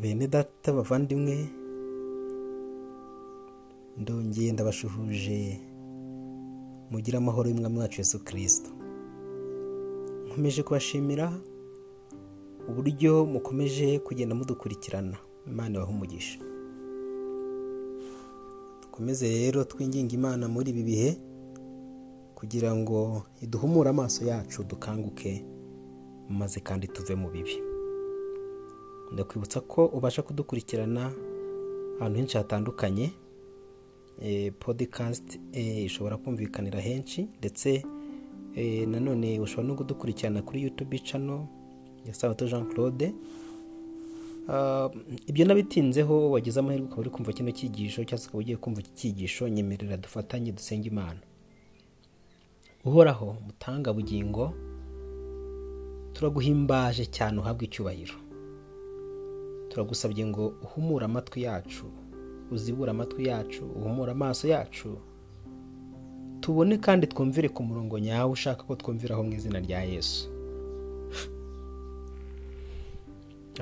bene data bavandimwe. Ndongeye ndabashuhuje mugire amahoro y'umwami wacu Yesu kirisito nkomeje kubashimira uburyo mukomeje kugenda mudukurikirana imana ibaha umugisha. Dukomeze rero twinginga imana muri ibi bihe kugira ngo iduhumure amaso yacu dukanguke maze kandi tuve mu bibi. Ndakwibutsa ko ubasha kudukurikirana ahantu henshi hatandukanye podikasti ishobora kumvikanira henshi ndetse nanone ushobora no kudukurikirana kuri yutubi cano ya sabato jean claude. Ibyo nabitinzeho wagize amahirwe ukaba uri kumva kino cyigisho cyangwa se ukaba ugiye kumva iki cyigisho nyemerera dufatanye dusenge imana. Uhoraho mutanga bugingo turaguhimbaje cyane uhabwe icyubahiro. Turagusabye ngo uhumure amatwi yacu uzibure amatwi yacu uhumure amaso yacu tubone kandi twumvire ku murongo nyawe ushaka ko twumviraho mu izina rya yesu.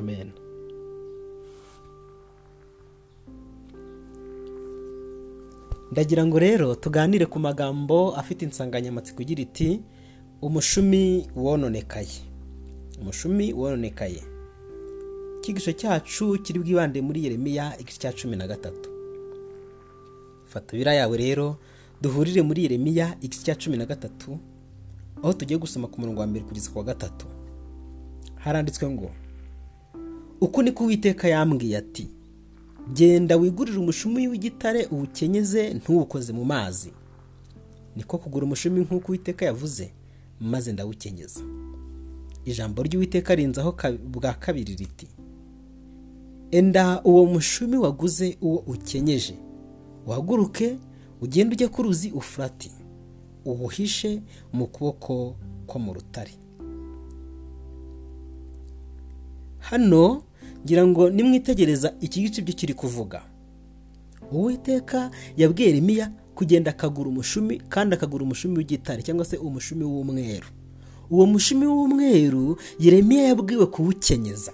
Amen. Ndagira ngo rero tuganire ku magambo afite insanganyamatsiko igira iti umushumi wononekaye. Umushumi wononekaye. Icyigisho cyacu kiri bwibande muri yeremiya igice cya cumi na gatatu. Fata biriya yawe rero duhurire muri yeremiya igice cya cumi na gatatu aho tugiye gusoma ku murongo wa mbere kugeza ku wa gatatu. Haranditswe ngo uku niko uwiteka yambwiye ati genda wigurire umushumi w'igitare uwukenyeze ntuwukoze mu mazi. Niko kugura umushumi nk'uko uwiteka yavuze maze ndawukenyeza. Ijambo ry'uwiteka rinzaho bwa kabiri riti enda uwo mushumi waguze uwo ukenyeje. Uhaguruke ugende ujye ku ruzi ufurati. Uwuhishe mu kuboko ko mu rutare. Hano ngira ngo nimwitegereza iki gice ibyo kiri kuvuga. Uwiteka yabwiye Yeremiya kugenda akagura umushumi kandi akagura umushumi w'igitare cyangwa se umushumi w'umweru. Uwo mushumi w'umweru Yeremiya yabwiwe kuwukenyeza.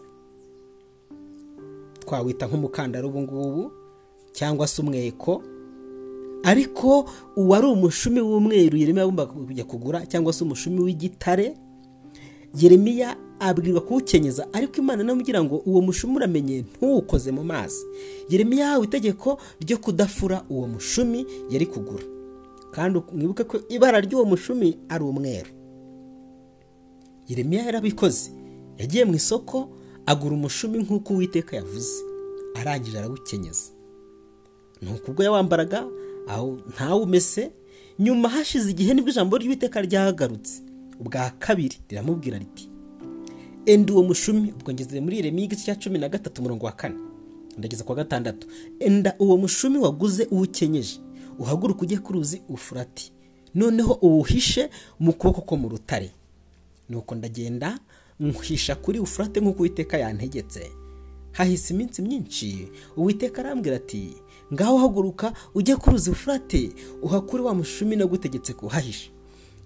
Twawita nk'umukandara ubu ngubu cyangwa se umweko. Ariko uwari umushumi w'umweru Yeremiya agomba kujya kugura cyangwa se umushumi w'igitare Yeremiya abwirwa kuwukenyeza. Ariko imana namubwira ngo uwo mushumi uramenye ntuwukoze mu mazi. Yeremiya yahawe itegeko ryo kudafura uwo mushumi yari kugura. Kandi mwibuke ko ibara ry'uwo mushumi ari umweru. Yeremiya yarabikoze. Yagiye mu isoko agura umushumi nk'uko uwiteka yavuze. Arangije arawukenyeza nuko ubwo yawambaraga ntawumese nyuma hashize igihe ni bwo ijambo ry'uwiteka ryahagarutse. Ubwa kabiri riramubwira riti enda uwo mushumi ubwo ngeze muri Yeremiya igice cya cumi na gatatu umurongo wa kane. Ndageza kwa gatandatu. Enda uwo mushumi waguze uwukenyeje uhaguruka ujye ku ruzi ufurati. Noneho uwuhishe mu kuboko ko mu rutare. Nuko ndagenda nkuhisha kuri ufurate nk'uko uwiteka yantegetse. Hahise iminsi myinshi uwiteka arambwira ati ngaho haguruka ujye ku ruzi ufurate uhakure wa mushumi nagutegetse kuhahisha.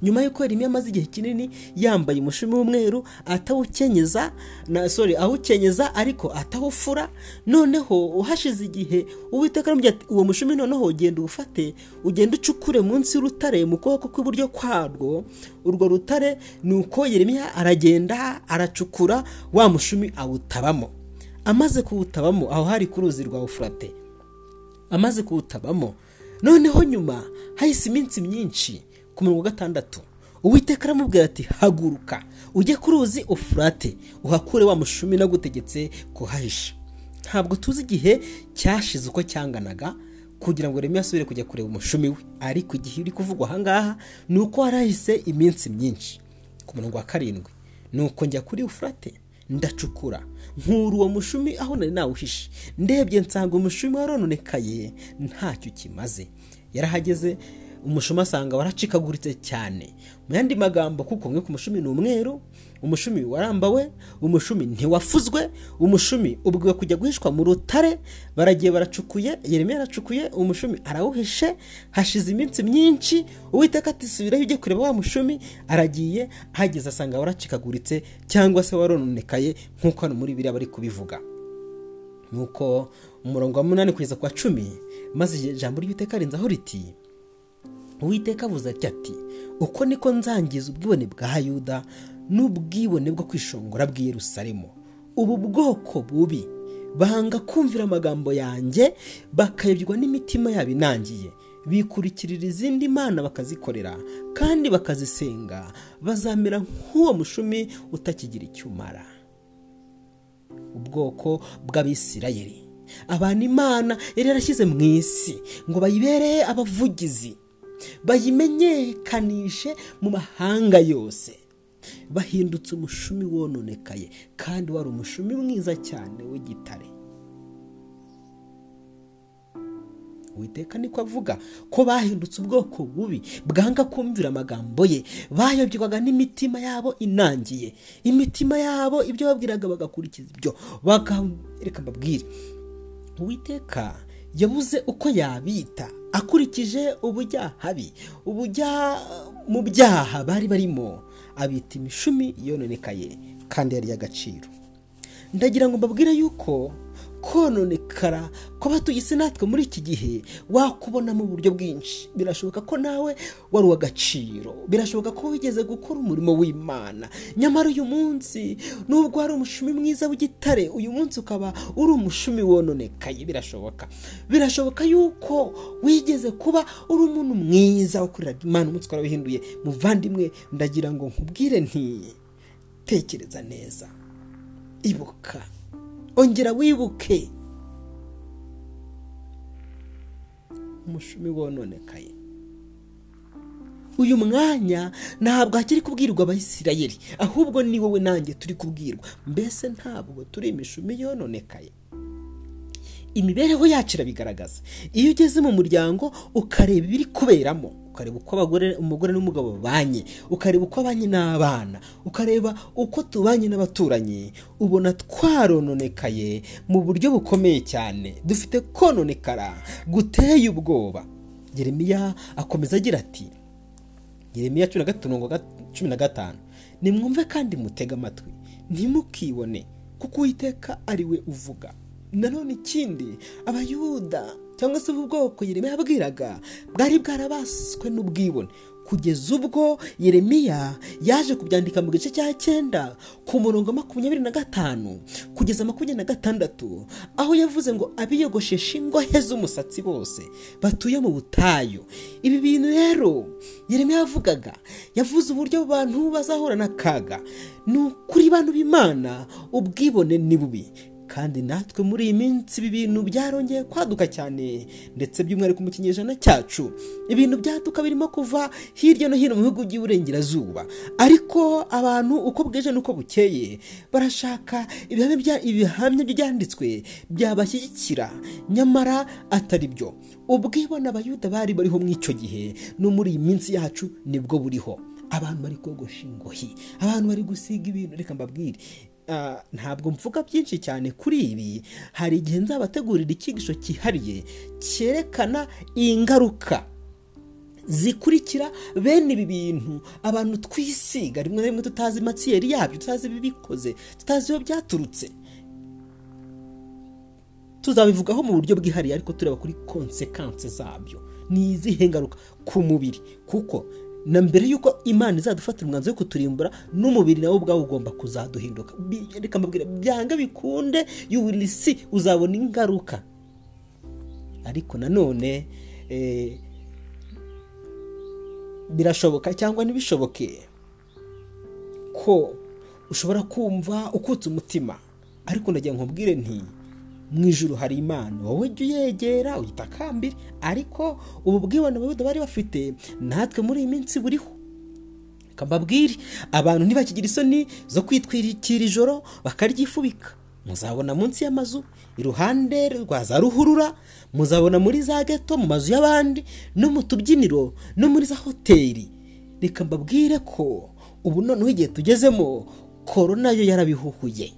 Nyuma y'uko Yeremiya amaze igihe kinini yambaye umushumi w'umweru atawukenyeza na sorry awukenyeza ariko atawufura noneho uhashize igihe uwiteka aramubwira ati uwo mushumi noneho ugenda uwufate ugenda ucukure munsi y'urutare mu kuboko kw'iburyo kwarwo. Urwo rutare ni uko Yeremiya aragenda aracukura wa mushumi awutabamo. Amaze kuwutabamo aho hari ku ruzi rwa ufurate amaze kuwutabamo. Noneho nyuma hahise iminsi myinshi. Ku murongo wa gatandatu. Uwiteka aramubwira ati haguruka ujye ku ruzi ufurate uhakure wa mushumi nagutegetse kuhahisha. Ntabwo tuzi igihe cyashize uko cyanganaga kugira ngo Yeremiya asubire kujya kureba umushumi we. Ariko igihe uri kuvugwa ahangaha ni uko harahise iminsi myinshi. Ku murongo wa karindwi. Ni uko njya kuri ufurate ndacukura. Nkura uwo mushumi aho nari nawuhishe. Ndebye nsanga umushumi warononekaye ntacyo kimaze. Yarahageze umushumi asanga waracikaguritse cyane. Mu yandi magambo kuko mwe ku mushumi ni umweru umushumi warambawe umushumi ntiwafuzwe umushumi ubwiwe kujya guhishwa mu rutare baragiye baracukuye Yeremiya aracukuye umushumi arawuhishe hashize iminsi myinshi uwiteka ati subirayo ujye kureba wa mushumi aragiye ahageze asanga waracikaguritse cyangwa se warononekaye nk'uko hano muri biriya bari kubivuga. Nuko umurongo wa munani kugeza ku wa cumi maze ijambo ry'uwiteka rinzaho riti uwiteka avuze ati uko niko nzangiza ubwibone bwa yuda n'ubwibone bwo kwishongora bw'i Yerusalemu ubu bwoko bubi. Banga kumvira amagambo yanjye bakayobywa n'imitima yabo inangiye. Bikurikirira izindi mana bakazikorera kandi bakazisenga. Bazamera nk'uwo mushumi utakigira icyo umara ubwoko bw'abisirayeli. Abantu imana yari yarashyize mu isi ngo bayibereye abavugizi. Bayimenyekanishe mu mahanga yose. Bahindutse umushumi wononekaye kandi wari umushumi mwiza cyane w'igitare. Witeka niko avuga ko bahindutse ubwoko bubi bwanga kumvira amagambo ye bayobywaga n'imitima yabo inangiye. Imitima yabo ibyo babwiraga bagakurikiza ibyo. Reka mbabwire uwiteka yabuze uko yabita akurikije ubujyahabi ubujya mu byaha bari barimo abita imishumi yononekaye kandi yari iy'agaciro ndagira ngo mbabwire yuko kononekara kw'abatuye isi natwe muri iki gihe wakubona mu buryo bwinshi. Birashoboka ko nawe wari uw'agaciro. Birashoboka ko wigeze gukora umurimo w'imana. Nyamara uyu munsi nubwo wari umushumi mwiza w'igitare uyu munsi ukaba uri umushumi wononekaye. Birashoboka. Birashoboka yuko wigeze kuba uri umuntu mwiza wakoreraga imana umunsi warawihinduye muvandimwe ndagira ngo nkubwire nti tekereza neza. Ibuka. Ongera wibuke. Umushumi wononekaye. Uyu mwanya ntabwo hakiri kubwirwa abayisirayeli ahubwo ni wowe nanjye turi kubwirwa. Mbese ntabwo turi imishumi yononekaye? Imibereho yacu irabigaragaza. Iyo ugeze mu muryango ukareba ibiri kuberamo. Ukareba uko umugore n'umugabo babanye ukareba uko abanye n'abana. Ukareba uko tubanye n'abaturanyi. Ubona twarononekaye mu buryo bukomeye cyane. Dufite kononekara. Guteye ubwoba. Yeremiya akomeza agira ati Yeremiya cumi na gatanu cumi na gatanu. Nimwumve kandi mutege amatwi. Ntimukibone kuko uwiteka ari we uvuga. Nanone ikindi abayuda cyangwa se ubu bwoko Yeremiya yabwiraga bwari bwarabaswe n'ubwibone. Kugeza ubwo Yeremiya yaje kubyandika mu gice cya cyenda ku murongo makumyabiri na gatanu kugeza makumyabiri na gatandatu aho yavuze ngo abiyogoshesha ingohe z'umusatsi bose batuye mu butayu. Ibi bintu rero Yeremiya yavugaga yavuze uburyo abantu bazahura n'akaga ni ukuri bantu b'imana ubwibone ni bubi. Kandi natwe muri iyi minsi ibi bintu byarongeye kwaduka cyane. Ndetse by'umwihariko mu kinyejana cyacu ibintu byaduka birimo kuva hirya no hino mu bihugu by'iburengerazuba ariko abantu uko bwije n'uko bukeye barashaka ibihamya byanditswe byabashyigikira. Nyamara atari byo. Ubwibone abayuda bari bariho muri icyo gihe no muri iyi minsi yacu ni bwo buriho. Abantu bari kogosha ingohi abantu bari gusiga ibintu. Reka mbabwire. Ntabwo mvuga byinshi cyane kuri ibi. Hari igihe nzabategurira icyigisho cyihariye cyerekana ingaruka zikurikira bene ibi bintu. Abantu twisiga rimwe na rimwe tutazi matsiyeri yabyo tutazi ibibikoze tutazi iyo byaturutse. Tuzabivugaho mu buryo bwihariye ariko tureba kuri konsekanse zabyo. Ni izihe ngaruka ku mubiri? Kuko na mbere y'uko imana izadufatira umwanzuro wo kuturimbura n'umubiri nawe ubwawe ugomba kuzaduhinduka. Reka mbabwira byanga bikunde y'uburi si uzabona ingaruka. Ariko nanone birashoboka cyangwa ntibishoboke ko ushobora kumva ukutse umutima. Ariko ndagira ngo nkubwire nti mu ijoro hari imana. Wowe jya uyegera uyitakambire ariko ubu bwibone bari bafite natwe muri iyi minsi buriho. Mbabwire abantu ntibakigira isoni zo kwitwikira ijoro bakaryifubika muzabona munsi y'amazu iruhande rwa za ruhurura muzabona muri za geto mu mazu y'abandi no mu tubyiniro no muri za hoteli. Reka mbabwire ko ubu noneho igihe tugezemo korona yo yarabihuhuye.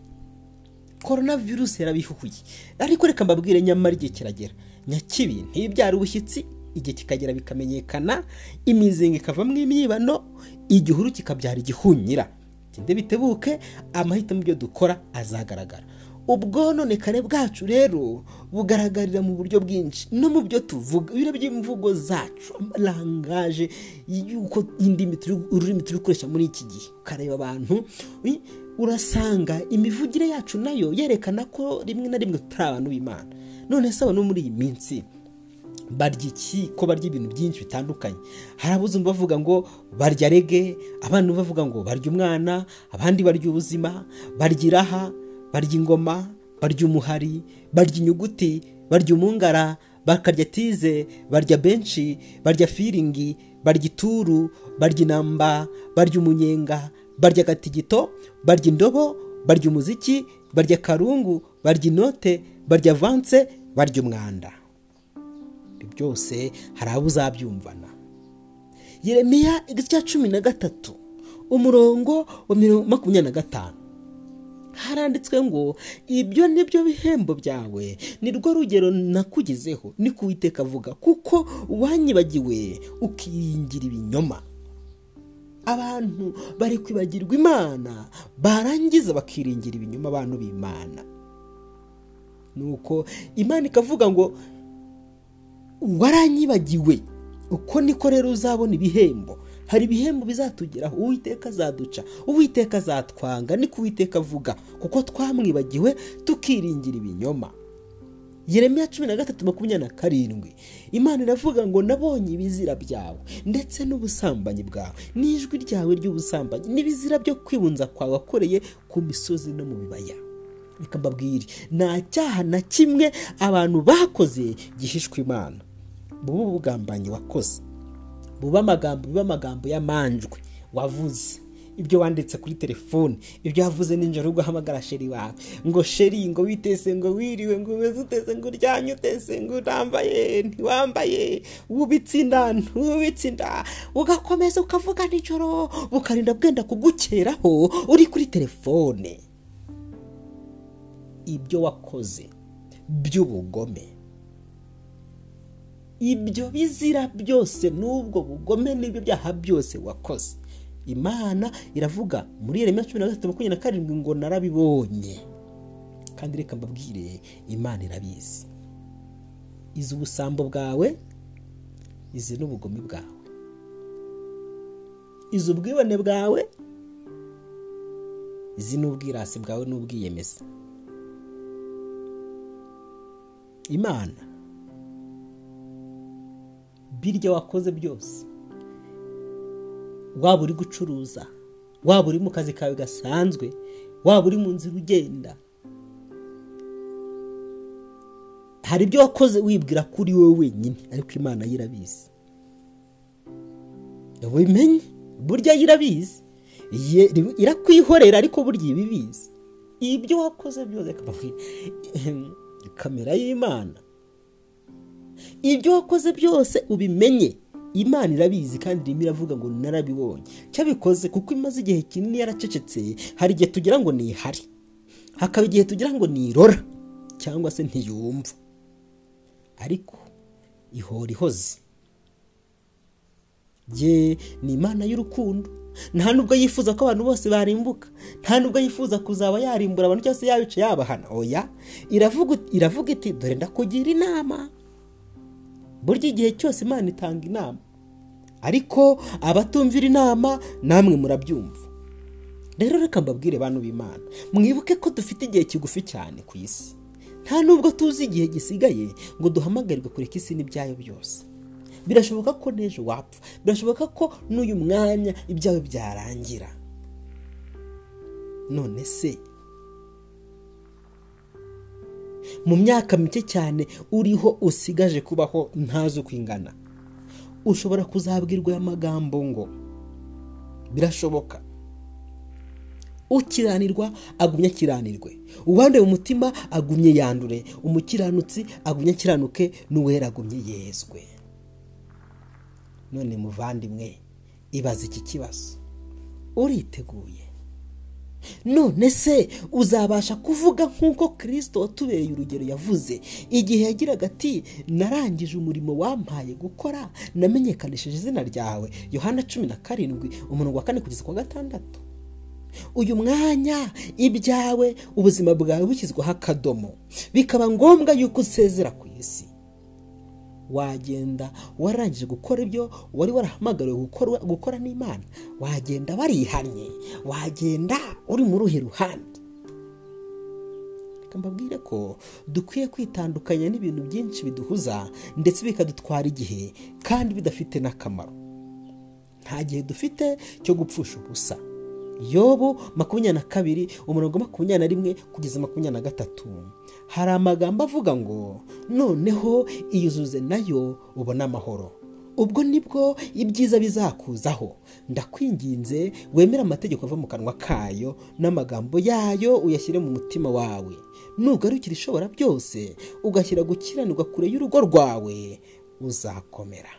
Korona virusi yarabihuhuye ariko reka mbabwire nyamara igihe kiragera. Nyakibi ntibyara ubushyitsi igihe kikagera bikamenyekana imizinga ikavamo imyibano igihuru kikabyara igihunyira. Tinde bitebuke amahitamo ibyo dukora azagaragara. Ubwononekare bwacu rero bugaragarira mu buryo bwinshi. No mu byo tuvuga ibiro by'imvugo zacu amarangaje y'uko indimi ururimi turi gukoresha muri iki gihe. Ukareba abantu urasanga imivugire yacu na yo yerekana ko rimwe na rimwe turi abantu b'imana. None se abantu muri iyi minsi barya iki? Ko barya ibintu byinshi bitandukanye? Hari abuzumva bavuga ngo barya rege abandi bavuga ngo barya umwana abandi barya ubuzima barya iraha barya ingoma barya umuhari barya inyuguti barya umungara bakarya tize barya benshi barya firingi barya ituru barya inamba barya umunyenga barya agatigito barya indobo barya umuziki barya karungu barya inote barya vanse barya umwanda. Byose hari abo uzabyumvana. Yeremiya igice cya cumi na gatatu umurongo wa makumyabiri na gatanu. Haranditswe ngo ibyo ni byo bihembo byawe ni rwo rugero nakugezeho ni ku Uwiteka avuga kuko wanyibagiwe ukiringira ibinyoma. Abantu bari kwibagirwa imana barangiza bakiringira ibinyoma abantu b'imana. Nuko imana ikavuga ngo waranyibagiwe uko niko rero uzabona ibihembo. Hari ibihembo bizatugeraho uwiteka azaduca uwiteka azatwanga niko uwiteka avuga. Kuko twamwibagiwe tukiringira ibinyoma. Yeremiya cumi na gatatu makumyabiri na karindwi. Imana iravuga ngo nabonye ibizira byawe ndetse n'ubusambanyi bwawe. N'ijwi ryawe ry'ubusambanyi n'ibizira byo kwibunza kwawe wakoreye ku misozi no mu bibaya. Reka mbabwire nta cyaha na kimwe abantu bakoze gihishwa imana. Buba ubugambanyi wakoze. Buba amagambo biba amagambo y'amanjwe wavuze. Ibyo wanditse kuri telefone. Ibyo wavuze nijoro ugahamagara sheri wawe. Ngo sheri ngo witese ngo wiriwe ngo umeze utese ngo uryanye utese ngo urambaye ntiwambaye. Wubitse inda ntiwubitse inda. Ugakomeza ukavuga nijoro bukarinda bwenda kugukeraho uri kuri telefone. Ibyo wakoze by'ubugome. Ibyo bizira byose n'ubwo bugome n'ibyo byaha byose wakoze. Imana iravuga muri yeremiya cumi na gatatu makumyabiri na karindwi ngo narabibonye. Kandi reka mbabwire imana irabizi. Izi ubusambo bwawe izi n'ubugome bwawe. Izi ubwibone bwawe izi n'ubwirasi bwawe n'ubwiyemeza. Imana birya wakoze byose. Waba uri gucuruza waba uri mu kazi kawe gasanzwe waba uri mu nzira ugenda. Hari ibyo wakoze wibwira ko uri wowe wenyine ariko imana yo irabizi burya yo irabizi irakwihorera ariko burya iba ibizi ibyo wakoze byose kamera y'imana. Ibyo wakoze byose ubimenye. Imana irabizi kandi irimo iravuga ngo narabibonye. Cyabikoze kuko imaze igihe kinini yaracecetse hari igihe tugira ngo ntihari hakaba igihe tugira ngo nirora cyangwa se ntiyumva. Ariko ihora ihoze. Ye ni imana y'urukundo. Nta nubwo yifuza ko abantu bose barimbuka. Nta nubwo yifuza kuzaba yarimbura abantu cyangwa se yabica yabahana. Oya iravuga iti dore ndakugira inama. Burya igihe cyose imana itanga inama ariko abatumvira inama namwe murabyumva. Rero reka mbabwire bantu b'imana mwibuke ko dufite igihe kigufi cyane ku isi. Nta nubwo tuzi igihe gisigaye ngo duhamagarirwe kureka isi n'ibyayo byose. Birashoboka ko n'ejo wapfa birashoboka ko n'uyu mwanya ibyawe byarangira. None se? Mu myaka mike cyane uriho usigaje kubaho ntazi uko ingana. Ushobora kuzabwirwa aya magambo ngo birashoboka. Ukiranirwa agumye akiranirwe. Uwanduye mu mutima agumye yandure. Umukiranutsi agumye akiranuke n'uwera agumye yezwe. None muvandimwe ibaza iki kibazo. Uriteguye. None se uzabasha kuvuga nk'uko kirisito watubereye urugero yavuze. Igihe yagiraga ati narangije umurimo wampaye gukora namenyekanishije izina ryawe. Yohana cumi na karindwi umurongo wa kane kugeza ku wa gatandatu. Uyu mwanya ibyawe ubuzima bwawe bushyizweho akadomo. Bikaba ngombwa yuko usezera ku isi. Wagenda warangije gukora ibyo wari warahamagariwe gukora n'imana. Wagenda warihannye wagenda uri mu ruhe ruhande. Mbabwire ko dukwiye kwitandukanya n'ibintu byinshi biduhuza ndetse bikadutwara igihe kandi bidafite n'akamaro. Nta gihe dufite cyo gupfusha ubusa. Yobu makumyabiri na kabiri umurongo makumyabiri na rimwe kugeza makumyabiri na gatatu. Hari amagambo avuga ngo noneho iyuzuze na yo ubone amahoro. Ubwo ni bwo ibyiza bizakuzaho. Ndakwinginze wemere amategeko ava mu kanwa kayo n'amagambo yayo uyashyire mu mutima wawe. Nugarukira ishobora byose ugashyira gukiranirwa kure y'urugo rwawe uzakomera.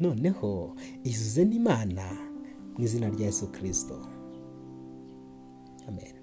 Noneho izuze n'imana. Mu izina rya yesu kirisito amen.